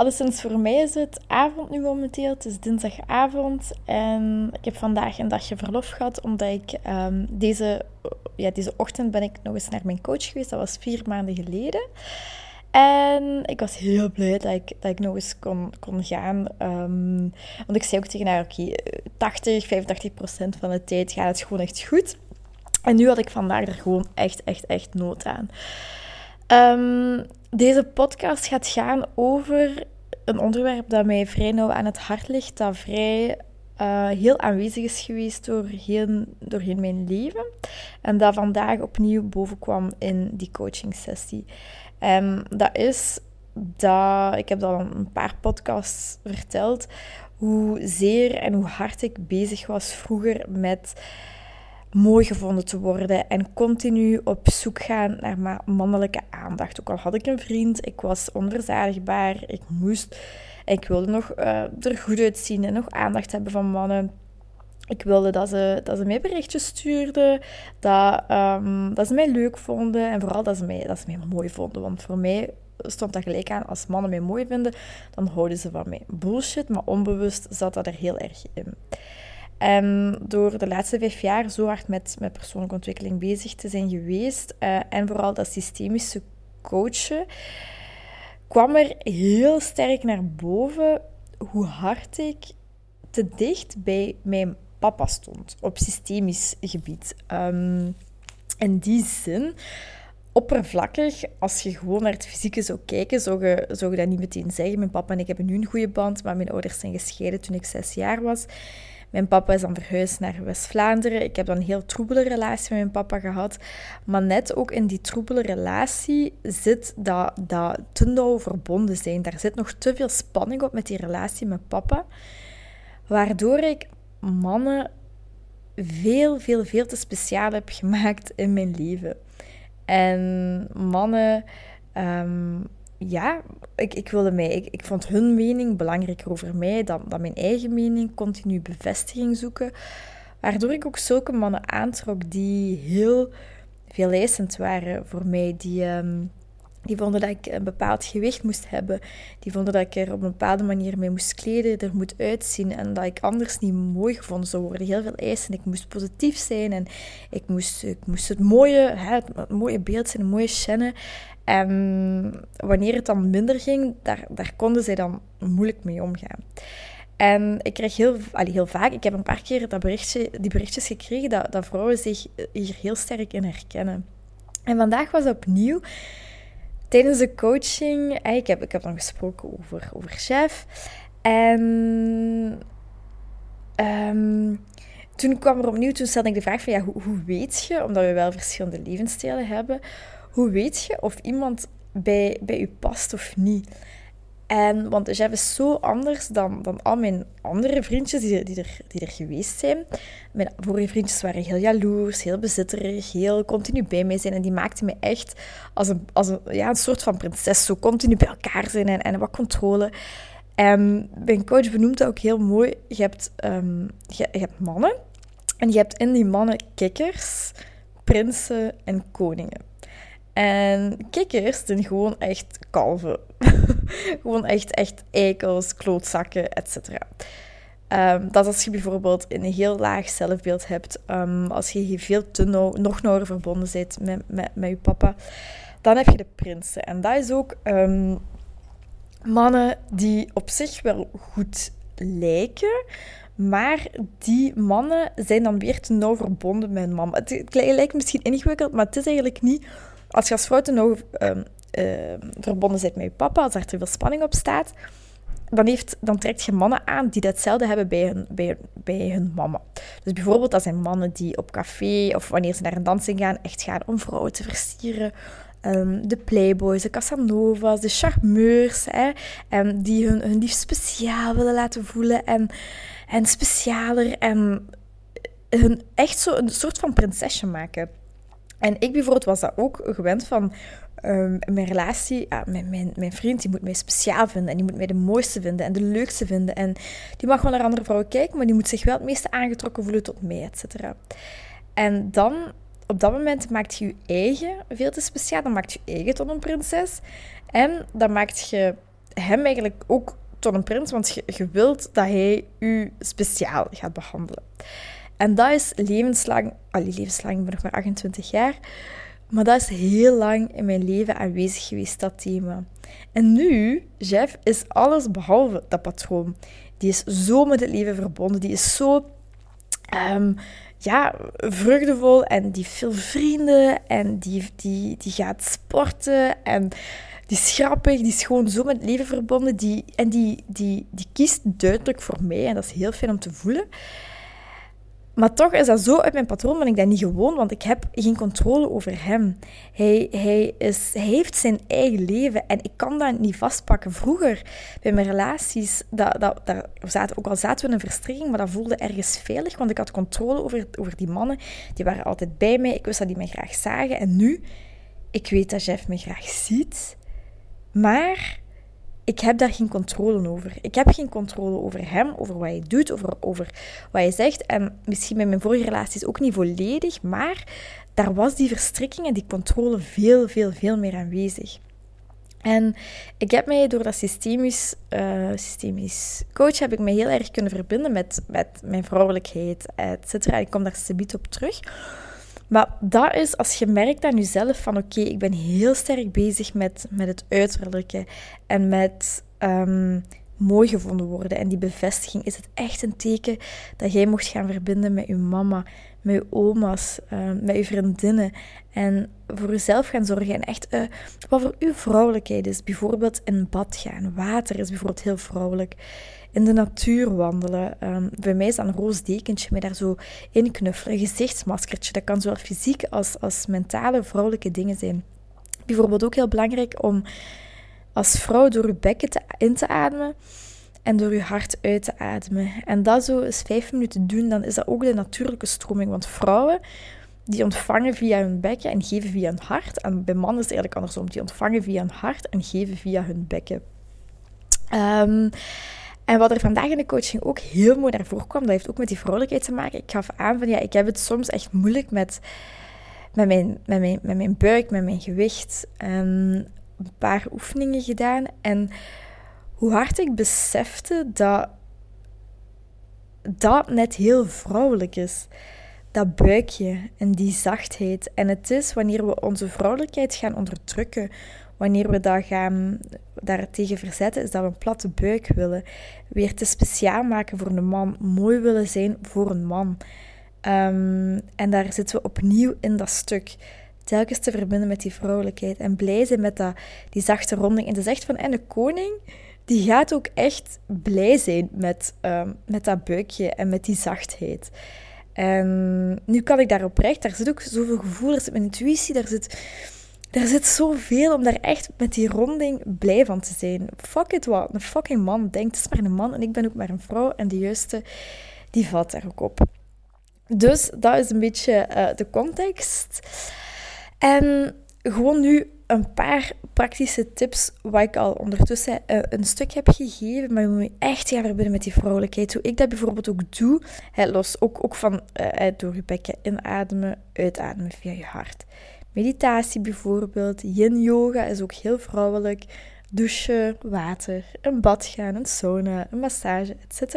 Alleszins voor mij is het avond nu momenteel. Het is dinsdagavond en ik heb vandaag een dagje verlof gehad omdat ik um, deze, ja, deze ochtend ben ik nog eens naar mijn coach geweest. Dat was vier maanden geleden. En ik was heel blij dat ik, dat ik nog eens kon, kon gaan. Um, want ik zei ook tegen haar, oké, 80, 85 procent van de tijd gaat het gewoon echt goed. En nu had ik vandaag er gewoon echt, echt, echt nood aan. Um, deze podcast gaat gaan over een onderwerp dat mij vrij nauw aan het hart ligt, dat vrij uh, heel aanwezig is geweest door heel, doorheen mijn leven. En dat vandaag opnieuw bovenkwam in die coaching sessie. En dat is dat, ik heb al een paar podcasts verteld, hoe zeer en hoe hard ik bezig was vroeger met mooi gevonden te worden en continu op zoek gaan naar mannelijke aandacht. Ook al had ik een vriend, ik was onverzadigbaar, ik moest, ik wilde nog uh, er goed uitzien en nog aandacht hebben van mannen. Ik wilde dat ze, dat ze mij berichtjes stuurden, dat, um, dat ze mij leuk vonden en vooral dat ze, mij, dat ze mij mooi vonden. Want voor mij stond dat gelijk aan, als mannen mij mooi vinden, dan houden ze van mij. Bullshit, maar onbewust zat dat er heel erg in. En door de laatste vijf jaar zo hard met, met persoonlijke ontwikkeling bezig te zijn geweest uh, en vooral dat systemische coachen, kwam er heel sterk naar boven hoe hard ik te dicht bij mijn papa stond op systemisch gebied. Um, in die zin, oppervlakkig, als je gewoon naar het fysieke zou kijken, zou je, zou je dat niet meteen zeggen. Mijn papa en ik hebben nu een goede band, maar mijn ouders zijn gescheiden toen ik zes jaar was. Mijn papa is dan verhuisd naar West-Vlaanderen. Ik heb dan een heel troebele relatie met mijn papa gehad. Maar net ook in die troebele relatie zit dat, dat te nauw verbonden zijn. Daar zit nog te veel spanning op met die relatie met papa. Waardoor ik mannen veel, veel, veel te speciaal heb gemaakt in mijn leven. En mannen ehm, ja, ik, ik wilde mij, ik, ik vond hun mening belangrijker over mij dan, dan mijn eigen mening, continu bevestiging zoeken. Waardoor ik ook zulke mannen aantrok die heel veel waren voor mij, die, um, die vonden dat ik een bepaald gewicht moest hebben, die vonden dat ik er op een bepaalde manier mee moest kleden, er moet uitzien en dat ik anders niet mooi gevonden zou worden. Heel veel eisen, ik moest positief zijn en ik moest, ik moest het mooie, hè, het, mooie beeld zijn, een mooie chaîne. En wanneer het dan minder ging, daar, daar konden zij dan moeilijk mee omgaan. En ik kreeg heel, allee, heel vaak, ik heb een paar keer dat berichtje, die berichtjes gekregen dat, dat vrouwen zich hier heel sterk in herkennen. En vandaag was opnieuw tijdens de coaching, ik heb, ik heb dan gesproken over, over chef. En um, toen kwam er opnieuw, toen stelde ik de vraag van, ja, hoe, hoe weet je, omdat we wel verschillende levensstijlen hebben, hoe weet je of iemand bij, bij u past of niet? En, want chef is zo anders dan, dan al mijn andere vriendjes die, die, er, die er geweest zijn. Mijn vorige vriendjes waren heel jaloers, heel bezitterig, heel continu bij mij zijn. En die maakten me echt als een, als een, ja, een soort van prinses. Zo continu bij elkaar zijn en, en wat controle. En mijn coach benoemt dat ook heel mooi. Je hebt, um, je, je hebt mannen. En je hebt in die mannen kikkers, prinsen en koningen. En kikkers zijn gewoon echt kalven. gewoon echt, echt eikels, klootzakken, etc. Um, dat als je bijvoorbeeld een heel laag zelfbeeld hebt, um, als je veel te nauw, nog nauwer verbonden bent met, met, met je papa, dan heb je de prinsen. En dat is ook um, mannen die op zich wel goed lijken, maar die mannen zijn dan weer te nauw verbonden met hun mama. Het lijkt misschien ingewikkeld, maar het is eigenlijk niet als je als vrouw te nauw verbonden bent met je papa, als er te veel spanning op staat, dan, heeft, dan trekt je mannen aan die datzelfde hebben bij hun, bij, bij hun mama. Dus bijvoorbeeld, dat zijn mannen die op café of wanneer ze naar een dansing gaan, echt gaan om vrouwen te versieren. Um, de playboys, de Casanova's, de charmeurs, hè, en die hun, hun lief speciaal willen laten voelen en, en specialer. En hun echt zo een soort van prinsesje maken. En ik bijvoorbeeld was dat ook gewend van um, mijn relatie. Ja, mijn, mijn, vriend die moet mij speciaal vinden en die moet mij de mooiste vinden en de leukste vinden. En die mag wel naar andere vrouwen kijken, maar die moet zich wel het meeste aangetrokken voelen tot mij, et cetera. En dan, op dat moment, maakt je je eigen veel te speciaal. Dan maakt je je eigen tot een prinses. En dan maakt je hem eigenlijk ook tot een prins, want je, je wilt dat hij u speciaal gaat behandelen. En dat is levenslang, allee, levenslang, ik ben nog maar 28 jaar, maar dat is heel lang in mijn leven aanwezig geweest, dat thema. En nu, Jeff, is alles behalve dat patroon. Die is zo met het leven verbonden, die is zo um, ja, vreugdevol en die heeft veel vrienden en die, die, die gaat sporten en die is grappig, die is gewoon zo met het leven verbonden. Die, en die, die, die kiest duidelijk voor mij en dat is heel fijn om te voelen. Maar toch is dat zo uit mijn patroon, ben ik dat niet gewoon, want ik heb geen controle over hem. Hij, hij, is, heeft zijn eigen leven en ik kan dat niet vastpakken. Vroeger, bij mijn relaties, dat, dat, daar zaten, ook al zaten we in een verstrikking, maar dat voelde ergens veilig, want ik had controle over, over die mannen. Die waren altijd bij mij, ik wist dat die mij graag zagen. En nu, ik weet dat Jeff me graag ziet, maar ik heb daar geen controle over. Ik heb geen controle over hem, over wat hij doet, over, over wat hij zegt. En misschien met mijn vorige relaties ook niet volledig, maar daar was die verstrikking en die controle veel, veel, veel meer aanwezig. En ik heb mij door dat systemisch, systemisch coach heb ik me heel erg kunnen verbinden met, met mijn vrouwelijkheid, et cetera. Ik kom daar subiet op terug. Maar dat is als je merkt aan jezelf van oké, ik ben heel sterk bezig met, met het uiterlijke en met um, mooi gevonden worden. En die bevestiging is het echt een teken dat jij mocht gaan verbinden met je mama, met je oma's, um, met je vriendinnen. En voor jezelf gaan zorgen. En echt uh, wat voor uw vrouwelijkheid is. Bijvoorbeeld in bad gaan. Water is bijvoorbeeld heel vrouwelijk in de natuur wandelen. Um, bij mij is dat een roos dekentje met daar zo in knuffelen. Een gezichtsmaskertje. Dat kan zowel fysiek als, als mentale vrouwelijke dingen zijn. Bijvoorbeeld ook heel belangrijk om als vrouw door je bekken in te ademen en door je hart uit te ademen. En dat zo eens vijf minuten doen, dan is dat ook de natuurlijke stroming. Want vrouwen die ontvangen via hun bekken en geven via hun hart. En bij mannen is het eigenlijk andersom. Die ontvangen via hun hart en geven via hun bekken. Um, en wat er vandaag in de coaching ook heel mooi naar voren kwam, dat heeft ook met die vrolijkheid te maken. Ik gaf aan van ja, ik heb het soms echt moeilijk met, met, mijn, met, mijn, met mijn buik, met mijn gewicht. een paar oefeningen gedaan. En hoe hard ik besefte dat dat net heel vrouwelijk is. Dat buikje en die zachtheid. En het is wanneer we onze vrouwelijkheid gaan onderdrukken, wanneer we dat gaan daartegen verzetten, is dat we een platte buik willen. Weer te speciaal maken voor een man. Mooi willen zijn voor een man. Ehm, en daar zitten we opnieuw in dat stuk. Telkens te verbinden met die vrouwelijkheid. En blij zijn met dat, die zachte ronding. En het is van, en de koning, die gaat ook echt blij zijn met, um, met dat buikje en met die zachtheid. En nu kan ik daar oprecht, daar zit ook zoveel gevoel, daar zit mijn intuïtie, daar zit er zit zoveel om daar echt met die ronding blij van te zijn. Fuck it wat een fucking man denkt. Het is maar een man en ik ben ook maar een vrouw. En de juiste, die valt daar ook op. Dus dat is een beetje uh, de context. En gewoon nu een paar praktische tips, wat ik al ondertussen uh, een stuk heb gegeven, maar je moet echt gaan verbinden met die vrouwelijkheid. Hoe ik dat bijvoorbeeld ook doe, los ook, ook van uh, door je bekken inademen, uitademen via je hart. Meditatie bijvoorbeeld, yin yoga is ook heel vrouwelijk. Douchen, water, een bad gaan, een sauna, een massage, etc.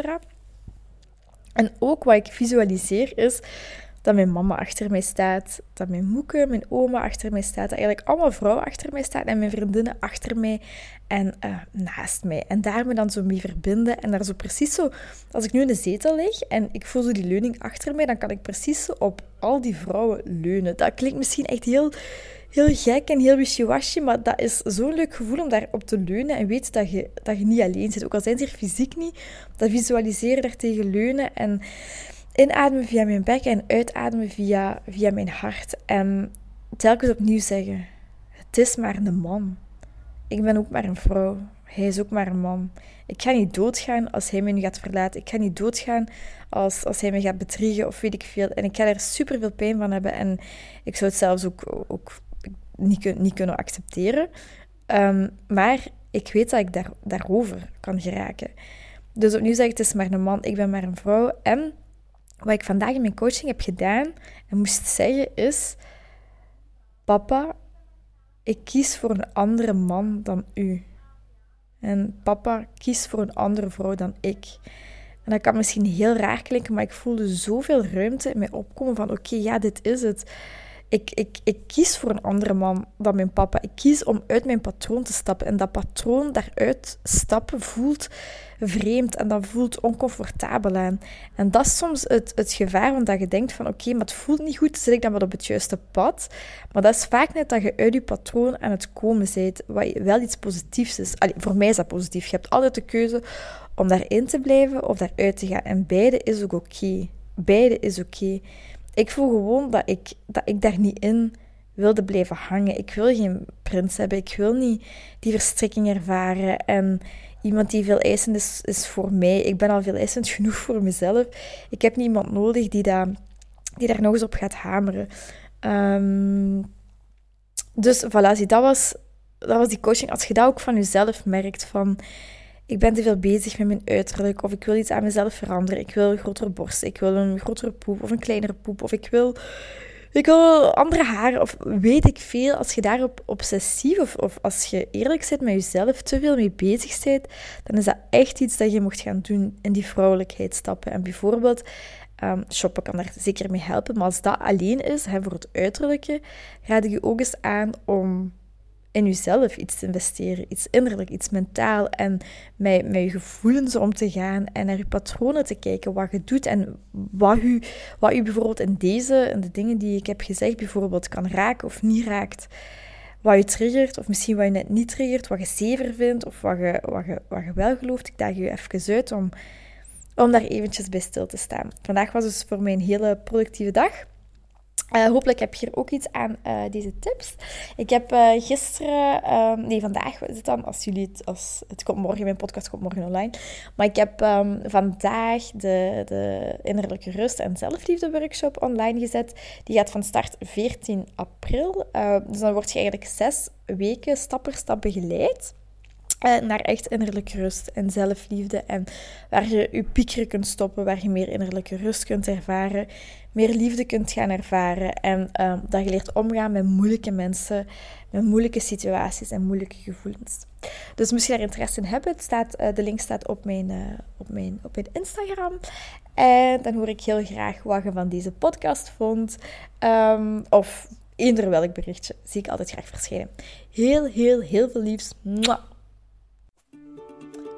En ook wat ik visualiseer is dat mijn mama achter mij staat, dat mijn moeke, mijn oma achter mij staat, dat eigenlijk allemaal vrouwen achter mij staan en mijn vriendinnen achter mij en uh, naast mij. En daar me dan zo mee verbinden en daar zo precies zo, als ik nu in de zetel lig en ik voel zo die leuning achter mij, dan kan ik precies op al die vrouwen leunen. Dat klinkt misschien echt heel, heel gek en heel wishy-washy, maar dat is zo'n leuk gevoel om daarop te leunen en weet dat je, dat je niet alleen zit. Ook al zijn ze er fysiek niet, dat visualiseren, daar tegen leunen en inademen via mijn bek en uitademen via, via mijn hart. En telkens opnieuw zeggen: Het is maar een man. Ik ben ook maar een vrouw. hij is ook maar een man. Ik ga niet doodgaan als hij me nu gaat verlaten. Ik ga niet doodgaan als, als hij me gaat bedriegen of weet ik veel. En ik ga er super veel pijn van hebben. En ik zou het zelfs ook, ook niet, niet kunnen accepteren. Ehm, maar ik weet dat ik daar, daarover kan geraken. Dus opnieuw zeg ik, het is maar een man, ik ben maar een vrouw. En wat ik vandaag in mijn coaching heb gedaan en moest zeggen is... Papa, ik kies voor een andere man dan u. En papa kiest voor een andere vrouw dan ik. En dat kan misschien heel raar klinken, maar ik voelde zoveel ruimte in mij opkomen van oké, ja, dit is het. Ik, ik, ik kies voor een andere man dan mijn papa. Ik kies om uit mijn patroon te stappen. En dat patroon daaruit stappen voelt vreemd en dat voelt oncomfortabel aan. En dat is soms het, het gevaar, omdat je denkt van oké, maar het voelt niet goed, zit ik dan wel op het juiste pad? Maar dat is vaak net dat je uit je patroon aan het komen bent, wat wel iets positiefs is. Allee, voor mij is dat positief. Je hebt altijd de keuze om daarin te blijven of daaruit te gaan. En beide is ook oké. Beide is oké. Ik voel gewoon dat ik, dat ik daar niet in wilde blijven hangen. Ik wil geen prins hebben. Ik wil niet die verstrikking ervaren. En iemand die veel eisend is, is voor mij. Ik ben al veel eisend genoeg voor mezelf. Ik heb niemand nodig die, dat, die daar nog eens op gaat hameren. Um, dus voilà, zie, dat was, dat was die coaching. Als je dat ook van jezelf merkt, van ik ben te veel bezig met mijn uiterlijk, of ik wil iets aan mezelf veranderen, ik wil een grotere borst, ik wil een grotere poep of een kleinere poep, of ik wil, ik wil andere haren, of weet ik veel. Als je daarop obsessief of, of als je eerlijk bent met jezelf, te veel mee bezig bent, dan is dat echt iets dat je mocht gaan doen in die vrouwelijkheid stappen. En bijvoorbeeld, um, shoppen kan daar zeker mee helpen, maar als dat alleen is, hè, voor het uiterlijke, raad ik je ook eens aan om in jezelf iets te investeren, iets innerlijk, iets mentaal en met, met je gevoelens om te gaan en naar je patronen te kijken, wat je doet en wat u, wat u bijvoorbeeld in deze, in de dingen die ik heb gezegd, bijvoorbeeld kan raken of niet raakt. Wat je triggert, of misschien wat je net niet triggert, wat je zever vindt, of wat je, wat je, wat je wel gelooft. Ik daag je even uit om, om daar eventjes bij stil te staan. Vandaag was dus voor mij een hele productieve dag. Uh, hopelijk heb je hier ook iets aan uh, deze tips. Ik heb uh, gisteren, ehm, nee, vandaag is het dan, als jullie het, als, het komt morgen, mijn podcast komt morgen online. Maar ik heb um, vandaag de, de innerlijke rust en zelfliefde workshop online gezet. Die gaat van start 14 april. dus dan word je eigenlijk zes weken stap per stap begeleid. Naar echt innerlijke rust en zelfliefde. En waar je je piekeren kunt stoppen, waar je meer innerlijke rust kunt ervaren, meer liefde kunt gaan ervaren. En uh, dat je leert omgaan met moeilijke mensen, met moeilijke situaties en moeilijke gevoelens. Dus moest je daar interesse in hebben, staat, uh, de link staat op mijn, op, mijn, op Instagram. En dan hoor ik heel graag wat je van deze podcast vond. Um, of eender welk berichtje zie ik altijd graag verschijnen. Heel, heel, heel veel liefs. Mwah.